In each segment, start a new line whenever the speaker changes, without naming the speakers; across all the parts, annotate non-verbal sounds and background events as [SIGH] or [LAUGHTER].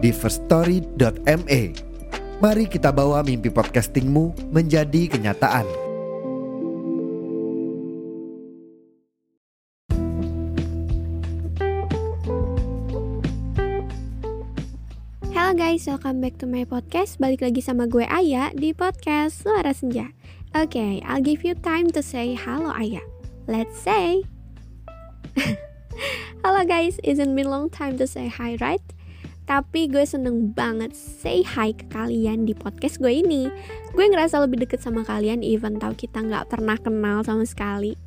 di firststory.me. Mari kita bawa mimpi podcastingmu menjadi kenyataan.
Halo guys, welcome back to my podcast. Balik lagi sama gue Aya di podcast Suara Senja. Oke, okay, I'll give you time to say halo Aya. Let's say. [LAUGHS] halo guys, isn't been long time to say hi, right? Tapi gue seneng banget say hi ke kalian di podcast gue ini. Gue ngerasa lebih deket sama kalian even tau kita nggak pernah kenal sama sekali. [LAUGHS]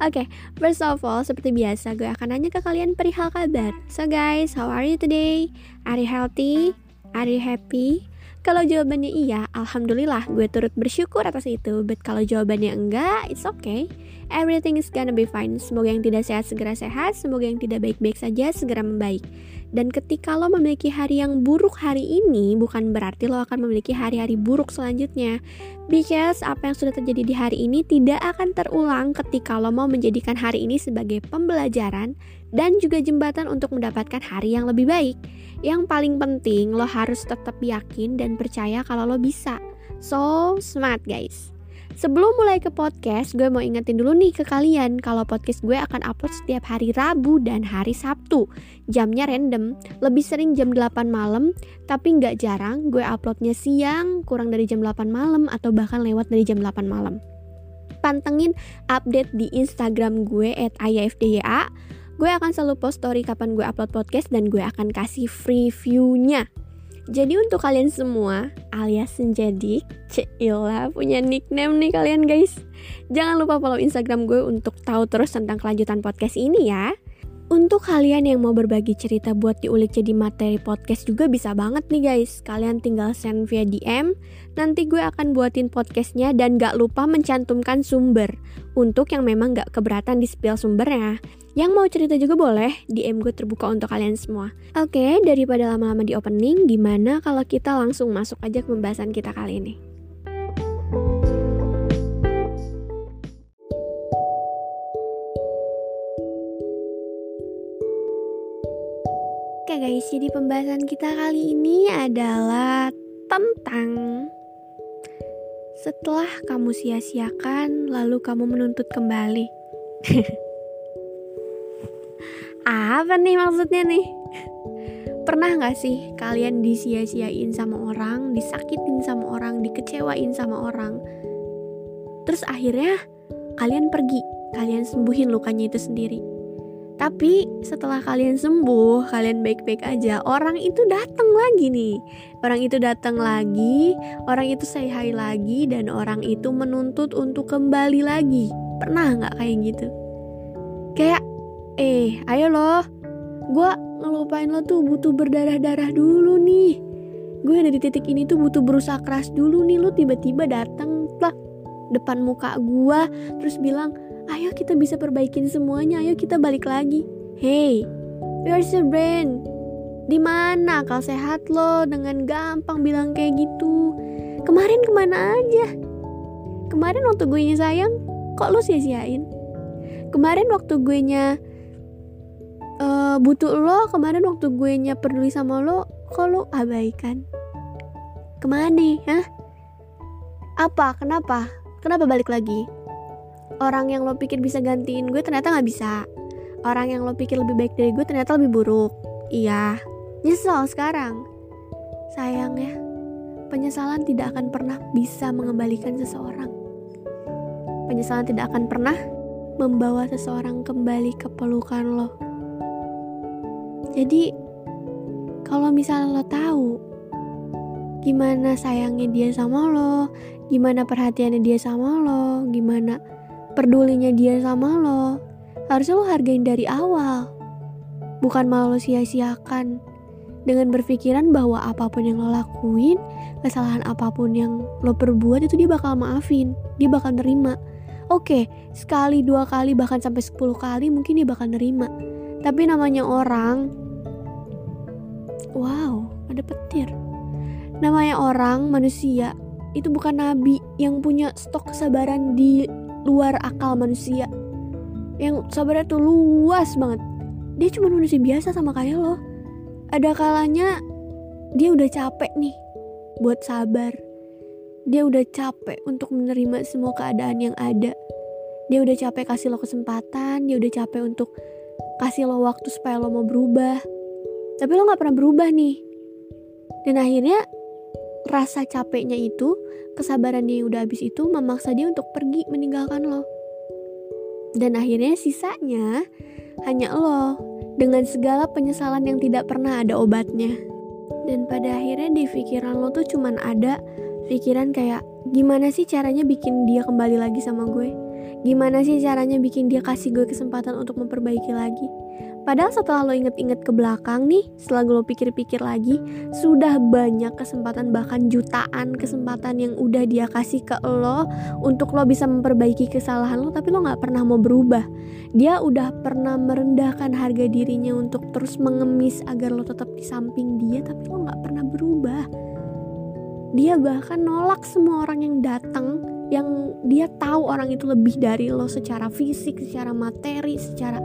Oke, okay, first of all, seperti biasa gue akan nanya ke kalian perihal kabar. So guys, how are you today? Are you healthy? Are you happy? Kalau jawabannya iya, alhamdulillah gue turut bersyukur atas itu. But kalau jawabannya enggak, it's okay. Everything is gonna be fine. Semoga yang tidak sehat segera sehat, semoga yang tidak baik-baik saja segera membaik. Dan ketika lo memiliki hari yang buruk hari ini, bukan berarti lo akan memiliki hari-hari buruk selanjutnya. Because apa yang sudah terjadi di hari ini tidak akan terulang ketika lo mau menjadikan hari ini sebagai pembelajaran dan juga jembatan untuk mendapatkan hari yang lebih baik. Yang paling penting, lo harus tetap yakin dan percaya kalau lo bisa. So smart guys. Sebelum mulai ke podcast, gue mau ingetin dulu nih ke kalian kalau podcast gue akan upload setiap hari Rabu dan hari Sabtu. Jamnya random, lebih sering jam 8 malam, tapi nggak jarang gue uploadnya siang, kurang dari jam 8 malam, atau bahkan lewat dari jam 8 malam. Pantengin update di Instagram gue at ayafdya. Gue akan selalu post story kapan gue upload podcast dan gue akan kasih free view-nya. Jadi untuk kalian semua alias Senjadik, Cila punya nickname nih kalian guys. Jangan lupa follow Instagram gue untuk tahu terus tentang kelanjutan podcast ini ya. Untuk kalian yang mau berbagi cerita buat diulik jadi materi podcast juga bisa banget nih guys. Kalian tinggal send via DM, nanti gue akan buatin podcastnya dan gak lupa mencantumkan sumber. Untuk yang memang gak keberatan di spill sumbernya. Yang mau cerita juga boleh, DM gue terbuka untuk kalian semua. Oke, daripada lama-lama di opening, gimana kalau kita langsung masuk aja ke pembahasan kita kali ini. Oke guys, jadi pembahasan kita kali ini adalah tentang setelah kamu sia-siakan lalu kamu menuntut kembali. [LAUGHS] Apa nih maksudnya nih? Pernah gak sih kalian disia-siain sama orang, disakitin sama orang, dikecewain sama orang? Terus akhirnya kalian pergi, kalian sembuhin lukanya itu sendiri tapi setelah kalian sembuh, kalian baik-baik aja, orang itu datang lagi nih. Orang itu datang lagi, orang itu say hi lagi, dan orang itu menuntut untuk kembali lagi. Pernah nggak kayak gitu? Kayak, eh, ayo loh, gue ngelupain lo tuh butuh berdarah-darah dulu nih. Gue ada di titik ini tuh butuh berusaha keras dulu nih, lo tiba-tiba datang lah depan muka gue, terus bilang, Ayo kita bisa perbaikin semuanya, ayo kita balik lagi. Hey, where's your brain? Di mana kau sehat lo dengan gampang bilang kayak gitu? Kemarin ke mana aja? Kemarin waktu gue nya sayang, kok lo sia-siain? Kemarin waktu gue nya uh, butuh lo, kemarin waktu gue peduli sama lo, kok lo abaikan? Ke mana? Hah? Apa? Kenapa? Kenapa balik lagi? orang yang lo pikir bisa gantiin gue ternyata nggak bisa orang yang lo pikir lebih baik dari gue ternyata lebih buruk iya nyesel sekarang sayangnya penyesalan tidak akan pernah bisa mengembalikan seseorang penyesalan tidak akan pernah membawa seseorang kembali ke pelukan lo jadi kalau misalnya lo tahu gimana sayangnya dia sama lo, gimana perhatiannya dia sama lo, gimana pedulinya dia sama lo harusnya lo hargain dari awal bukan malah lo sia-siakan dengan berpikiran bahwa apa pun yang lo lakuin, kesalahan apa pun yang lo perbuat itu dia bakal maafin, dia bakal nerima. Oke, sekali, dua kali, bahkan sampai sepuluh kali mungkin dia bakal nerima. Tapi namanya orang, wow, ada petir. Namanya orang, manusia, itu bukan nabi yang punya stok kesabaran di luar akal manusia. Yang sabarnya tuh luas banget. Dia cuma manusia biasa sama kayak lo ada kalanya dia udah capek nih buat sabar. Dia udah capek untuk menerima semua keadaan yang ada. Dia udah capek kasih lo kesempatan, dia udah capek untuk kasih lo waktu supaya lo mau berubah. Tapi lo gak pernah berubah nih. Dan akhirnya rasa capeknya itu, kesabarannya yang udah habis itu memaksa dia untuk pergi meninggalkan lo. Dan akhirnya sisanya hanya lo dengan segala penyesalan yang tidak pernah ada obatnya. Dan pada akhirnya di pikiran lo tuh cuman ada pikiran kayak gimana sih caranya bikin dia kembali lagi sama gue? Gimana sih caranya bikin dia kasih gue kesempatan untuk memperbaiki lagi? Padahal setelah lo inget-inget ke belakang nih, setelah lo pikir-pikir lagi, sudah banyak kesempatan bahkan jutaan kesempatan yang udah dia kasih ke lo untuk lo bisa memperbaiki kesalahan lo, tapi lo nggak pernah mau berubah. Dia udah pernah merendahkan harga dirinya untuk terus mengemis agar lo tetap di samping dia, tapi lo nggak pernah berubah. Dia bahkan nolak semua orang yang datang yang dia tahu orang itu lebih dari lo secara fisik, secara materi, secara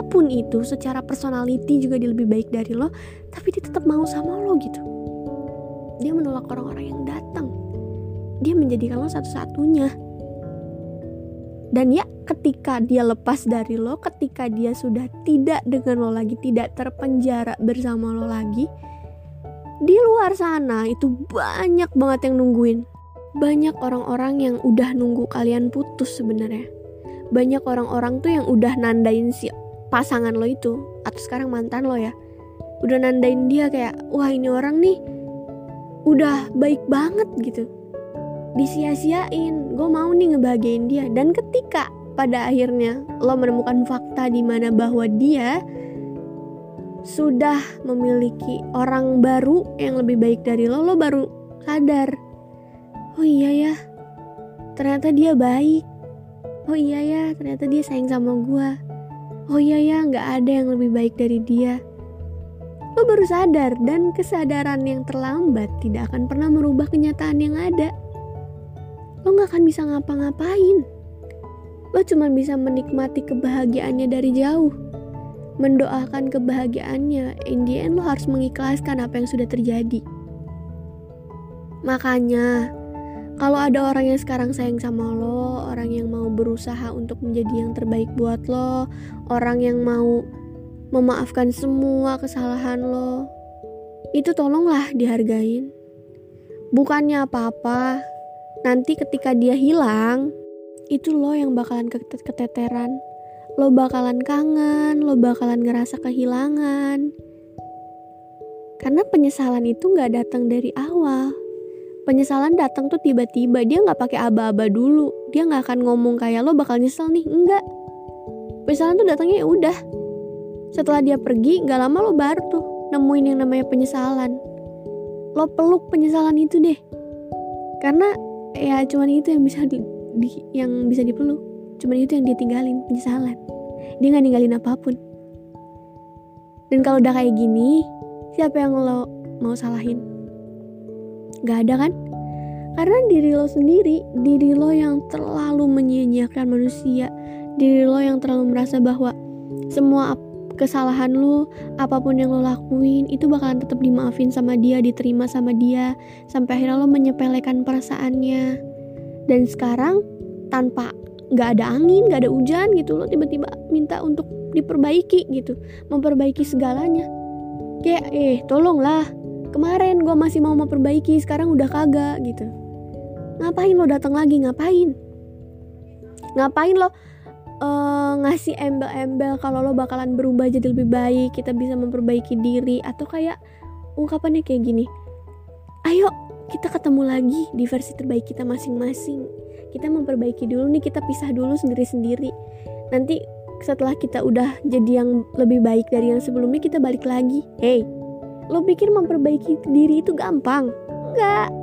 apa pun itu, secara personality juga dia lebih baik dari lo, tapi dia tetap mau sama lo gitu. Dia menolak orang-orang yang datang. Dia menjadikan lo satu-satunya. Dan ya ketika dia lepas dari lo, ketika dia sudah tidak dengan lo lagi, tidak terpenjara bersama lo lagi, di luar sana itu banyak banget yang nungguin banyak orang-orang yang udah nunggu kalian putus sebenarnya. Banyak orang-orang tuh yang udah nandain si pasangan lo itu atau sekarang mantan lo ya. Udah nandain dia kayak wah ini orang nih udah baik banget gitu. Disia-siain, gue mau nih ngebahagiain dia dan ketika pada akhirnya lo menemukan fakta di mana bahwa dia sudah memiliki orang baru yang lebih baik dari lo, lo baru sadar oh iya ya ternyata dia baik oh iya ya ternyata dia sayang sama gue oh iya ya nggak ada yang lebih baik dari dia. Lo baru sadar dan kesadaran yang terlambat tidak akan pernah merubah kenyataan yang ada. Lo nggak akan bisa ngapa-ngapain. Lo cuma bisa menikmati kebahagiaannya dari jauh. Mendoakan kebahagiaannya in lo harus mengikhlaskan apa yang sudah terjadi. Makanya kalau ada orang yang sekarang sayang sama lo, orang yang mau berusaha untuk menjadi yang terbaik buat lo, orang yang mau memaafkan semua kesalahan lo, itu tolonglah dihargain. Bukannya apa-apa, nanti ketika dia hilang, itu lo yang bakalan keteteran. Lo bakalan kangen, lo bakalan ngerasa kehilangan. Karena penyesalan itu gak datang dari awal penyesalan datang tuh tiba-tiba dia nggak pakai aba-aba dulu. Dia nggak akan ngomong kayak lo bakal nyesel nih. Enggak. Penyesalan tuh datangnya ya udah. Setelah dia pergi nggak lama lo baru tuh nemuin yang namanya penyesalan. Lo peluk penyesalan itu deh. Karena ya cuman itu yang bisa di, di yang bisa dipeluk. Cuman itu yang dia tinggalin penyesalan. Dia nggak ninggalin apa pun. Dan kalau udah kayak gini siapa yang lo mau salahin Gak ada kan? Karena diri lo sendiri, diri lo yang terlalu menyia-nyiakan manusia, diri lo yang terlalu merasa bahwa semua kesalahan lo, apa pun yang lo lakuin itu bakalan tetap dimaafin sama dia, diterima sama dia, sampai akhirnya lo menyepelekan perasaannya. Dan sekarang tanpa nggak ada angin, nggak ada hujan gitu, lo tiba-tiba minta untuk diperbaiki gitu, memperbaiki segalanya. Kayak eh tolonglah kemarin gue masih mau memperbaiki sekarang udah kagak gitu. Ngapain lo datang lagi? Ngapain? Ngapain lo uh, ngasih embel-embel kalau lo bakalan berubah jadi lebih baik kita bisa memperbaiki diri atau kayak ungkapannya kayak gini ayo kita ketemu lagi di versi terbaik kita masing-masing. Kita memperbaiki dulu nih kita pisah dulu sendiri-sendiri. Nanti setelah kita udah jadi yang lebih baik dari yang sebelumnya kita balik lagi. Hey lo pikir memperbaiki diri itu gampang? Enggak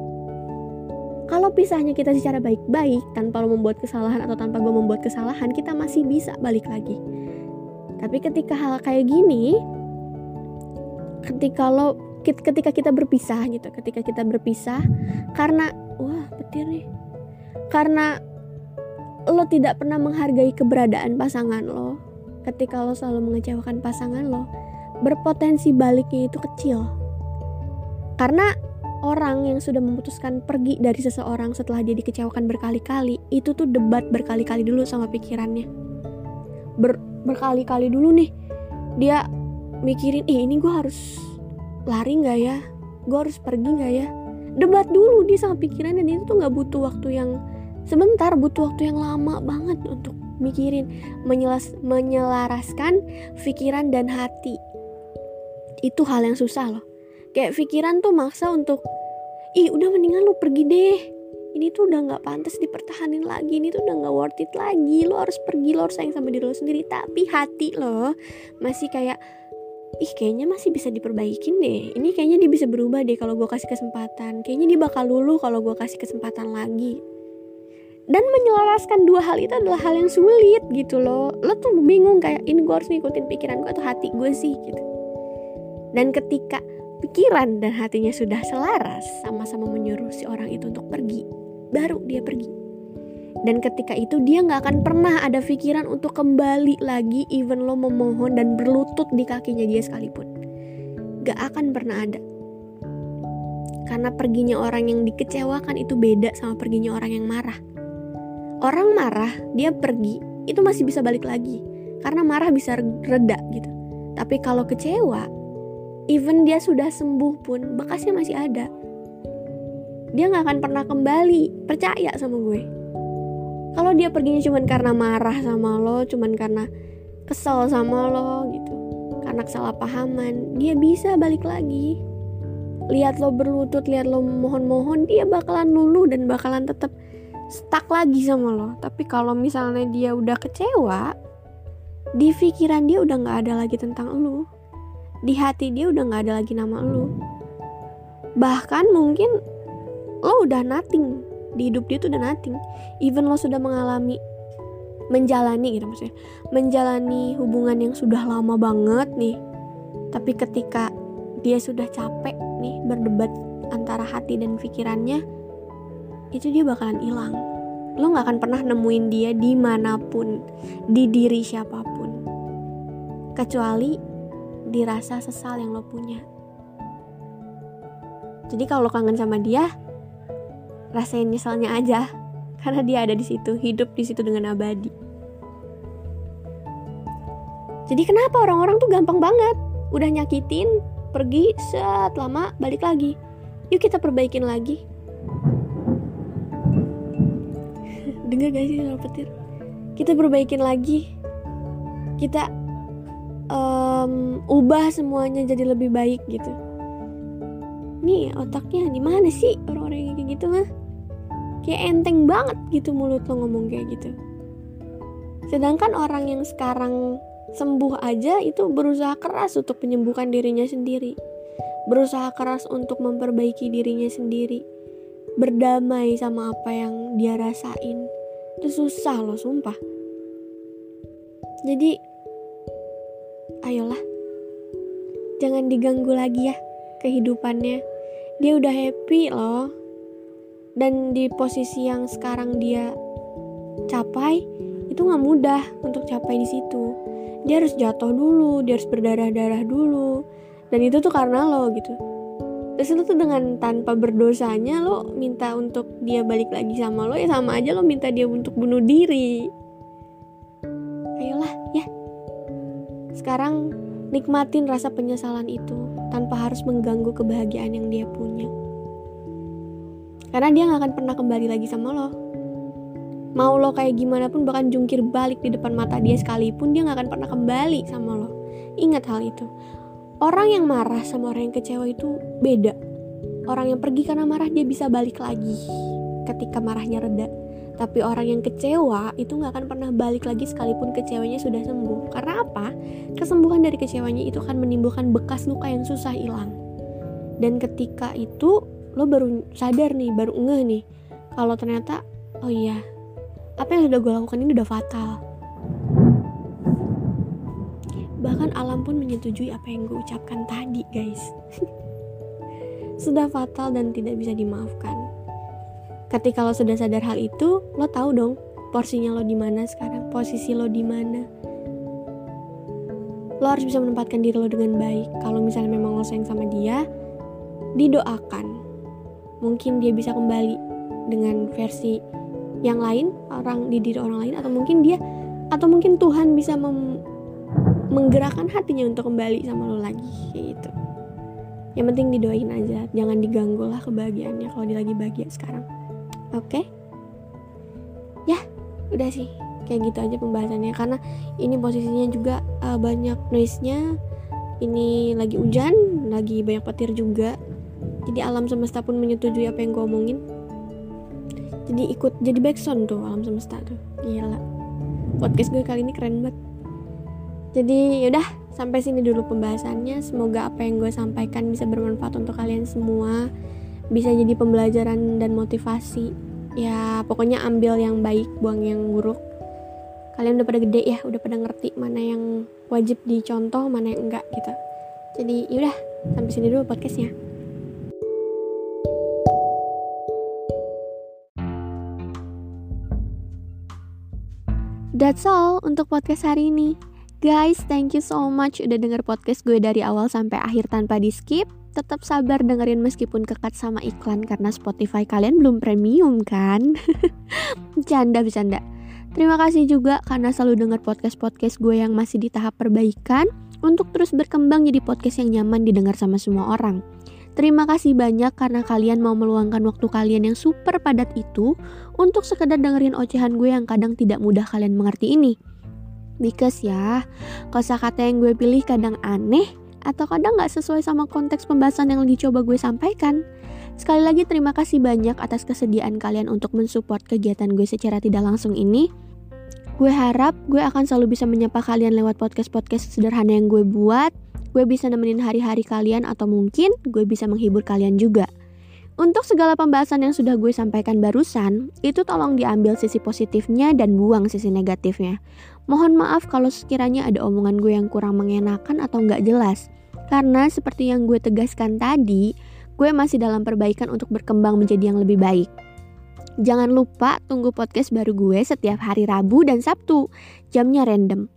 kalau pisahnya kita secara baik-baik tanpa lo membuat kesalahan atau tanpa gue membuat kesalahan kita masih bisa balik lagi. Tapi ketika hal kayak gini ketika lo ketika kita berpisah gitu ketika kita berpisah karena wah petir nih. Karena lo tidak pernah menghargai keberadaan pasangan lo ketika lo selalu mengecewakan pasangan lo berpotensi baliknya itu kecil. Karena orang yang sudah memutuskan pergi dari seseorang setelah dia dikecewakan berkali-kali itu tuh debat berkali-kali dulu sama pikirannya. Ber, berkali-kali dulu nih dia mikirin eh ini gue harus lari nggak ya? Gue harus pergi nggak ya? Debat dulu dia sama pikirannya dan itu tuh nggak butuh waktu yang sebentar butuh waktu yang lama banget untuk mikirin menyelas, menyelaraskan pikiran dan hati itu hal yang susah loh. Kayak pikiran tuh maksa untuk ih udah mendingan lu pergi deh. Ini tuh udah nggak pantas dipertahanin lagi. Ini tuh udah nggak worth it lagi. Lo harus pergi lo harus sayang sama diri lo sendiri. Tapi hati lo masih kayak ih kayaknya masih bisa diperbaikin deh. Ini kayaknya dia bisa berubah deh kalau gue kasih kesempatan. Kayaknya dia bakal luluh kalau gue kasih kesempatan lagi. Dan menyelaraskan dua hal itu adalah hal yang sulit gitu loh. Lo tuh bingung kayak ini gue harus ngikutin pikiran gue atau hati gue sih? Gitu dan ketika pikiran dan hatinya sudah selaras, sama-sama menyuruh si orang itu untuk pergi, baru dia pergi. Dan ketika itu dia nggak akan pernah ada pikiran untuk kembali lagi even lo memohon dan berlutut di kakinya dia sekalipun. Gak akan pernah ada. Karena perginya orang yang dikecewakan itu beda sama perginya orang yang marah. Orang marah, dia pergi, itu masih bisa balik lagi. Karena marah bisa reda gitu. Tapi kalau kecewa, even dia sudah sembuh pun bekasnya masih ada. Dia nggak akan pernah kembali. Percaya sama gue. Kalau dia perginya cuman karena marah sama lo cuman karena kesel sama lo gitu karena kesalahpahaman dia bisa balik lagi. Lihat lo berlutut lihat lo mohon-mohon dia bakalan luluh dan bakalan tetap stuck lagi sama lo. Tapi kalau misalnya dia udah kecewa di pikiran dia udah nggak ada lagi tentang lo di hati dia udah nggak ada lagi nama lu. Bahkan mungkin lo udah nothing. Di hidup dia tuh udah nothing. Even lo sudah mengalami menjalani gitu maksudnya. Menjalani hubungan yang sudah lama banget nih. Tapi ketika dia sudah capek nih berdebat antara hati dan pikirannya itu dia bakalan hilang. Lo nggak akan pernah nemuin dia di mana pun di diri siapa pun. Kecuali dirasa sesal yang lo punya. Jadi kalau kangen sama dia, rasain nyeselnya aja, karena dia ada di situ, hidup di situ dengan abadi. Jadi kenapa orang-orang tuh gampang banget, udah nyakitin, pergi, set lama balik lagi. Yuk kita perbaikin lagi. [LAUGHS] Dengar gak sih petir? Kita perbaikin lagi. Kita um, ubah semuanya jadi lebih baik gitu. Nih otaknya di mana sih orang-orang kayak gitu mah? Kayak enteng banget gitu mulut lo ngomong kayak gitu. Sedangkan orang yang sekarang sembuh aja itu berusaha keras untuk menyembuhkan dirinya sendiri. Berusaha keras untuk memperbaiki dirinya sendiri. Berdamai sama apa yang dia rasain. Itu susah loh sumpah. Jadi ayolah. Jangan diganggu lagi ya kehidupannya. Dia udah happy loh. Dan di posisi yang sekarang dia capai itu nggak mudah untuk capai di situ. Dia harus jatuh dulu dia harus berdarah-darah dulu. Dan itu tuh karena lo gitu. Terus itu tuh dengan tanpa berdosanya lo minta untuk dia balik lagi sama lo ya sama aja lo minta dia untuk bunuh diri sekarang nikmatin rasa penyesalan itu tanpa harus mengganggu kebahagiaan yang dia punya. Karena dia gak akan pernah kembali lagi sama lo. Mau lo kayak gimana pun bahkan jungkir balik di depan mata dia sekalipun dia gak akan pernah kembali sama lo. Ingat hal itu. Orang yang marah sama orang yang kecewa itu beda. Orang yang pergi karena marah dia bisa balik lagi ketika marahnya reda tapi orang yang kecewa itu nggak akan pernah balik lagi sekalipun kecewanya sudah sembuh. Karena apa? Kesembuhan dari kecewanya itu akan menimbulkan bekas luka yang susah hilang. dan ketika itu lo baru sadar nih baru ngeh nih kalau ternyata oh iya apa yang sudah gue lakukan ini udah fatal bahkan alam pun menyetujui apa yang gue ucapkan tadi guys [LAUGHS] sudah fatal dan tidak bisa dimaafkan ketika lo sudah sadar hal itu lo tahu dong porsinya lo di mana sekarang posisi lo di mana. Lo harus bisa menempatkan diri lo dengan baik. Kalau misalnya memang lo sayang sama dia didoakan. Mungkin dia bisa kembali dengan versi yang lain orang di diri orang lain atau mungkin dia atau mungkin Tuhan bisa mem menggerakkan hatinya untuk kembali sama lo lagi gitu. Yang penting didoain aja jangan diganggu lah kebahagiaannya kalau dia lagi bahagia sekarang oke. Okay? ya udah sih. Kayak gitu aja pembahasannya. Karena ini posisinya juga uh, banyak noise nya ini lagi hujan lagi banyak petir juga. Jadi alam semesta pun menyetujui apa yang gue omongin. Jadi ikut jadi backsound tuh alam semesta tuh. Gila podcast gue kali ini keren banget. Jadi yaudah sampai sini dulu pembahasannya. Semoga apa yang gue sampaikan bisa bermanfaat untuk kalian semua bisa jadi pembelajaran dan motivasi ya pokoknya ambil yang baik buang yang buruk kalian udah pada gede ya udah pada ngerti mana yang wajib dicontoh mana yang enggak gitu jadi yaudah sampai sini dulu podcastnya That's all untuk podcast hari ini. Guys, thank you so much udah denger podcast gue dari awal sampai akhir tanpa di skip. Tetap sabar dengerin meskipun kekat sama iklan karena Spotify kalian belum premium kan? [LAUGHS] Canda bercanda. Terima kasih juga karena selalu denger podcast-podcast gue yang masih di tahap perbaikan untuk terus berkembang jadi podcast yang nyaman didengar sama semua orang. Terima kasih banyak karena kalian mau meluangkan waktu kalian yang super padat itu untuk sekedar dengerin ocehan gue yang kadang tidak mudah kalian mengerti ini. Because ya, kata yang gue pilih kadang aneh atau kadang gak sesuai sama konteks pembahasan yang lagi coba gue sampaikan. Sekali lagi terima kasih banyak atas kesediaan kalian untuk mensupport kegiatan gue secara tidak langsung ini. Gue harap gue akan selalu bisa menyapa kalian lewat podcast-podcast sederhana yang gue buat gue bisa nemenin hari-hari kalian atau mungkin gue bisa menghibur kalian juga. Untuk segala pembahasan yang sudah gue sampaikan barusan, itu tolong diambil sisi positifnya dan buang sisi negatifnya. Mohon maaf kalau sekiranya ada omongan gue yang kurang mengenakan atau nggak jelas. Karena seperti yang gue tegaskan tadi, gue masih dalam perbaikan untuk berkembang menjadi yang lebih baik. Jangan lupa tunggu podcast baru gue setiap hari Rabu dan Sabtu. Jamnya random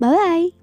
Bye bye.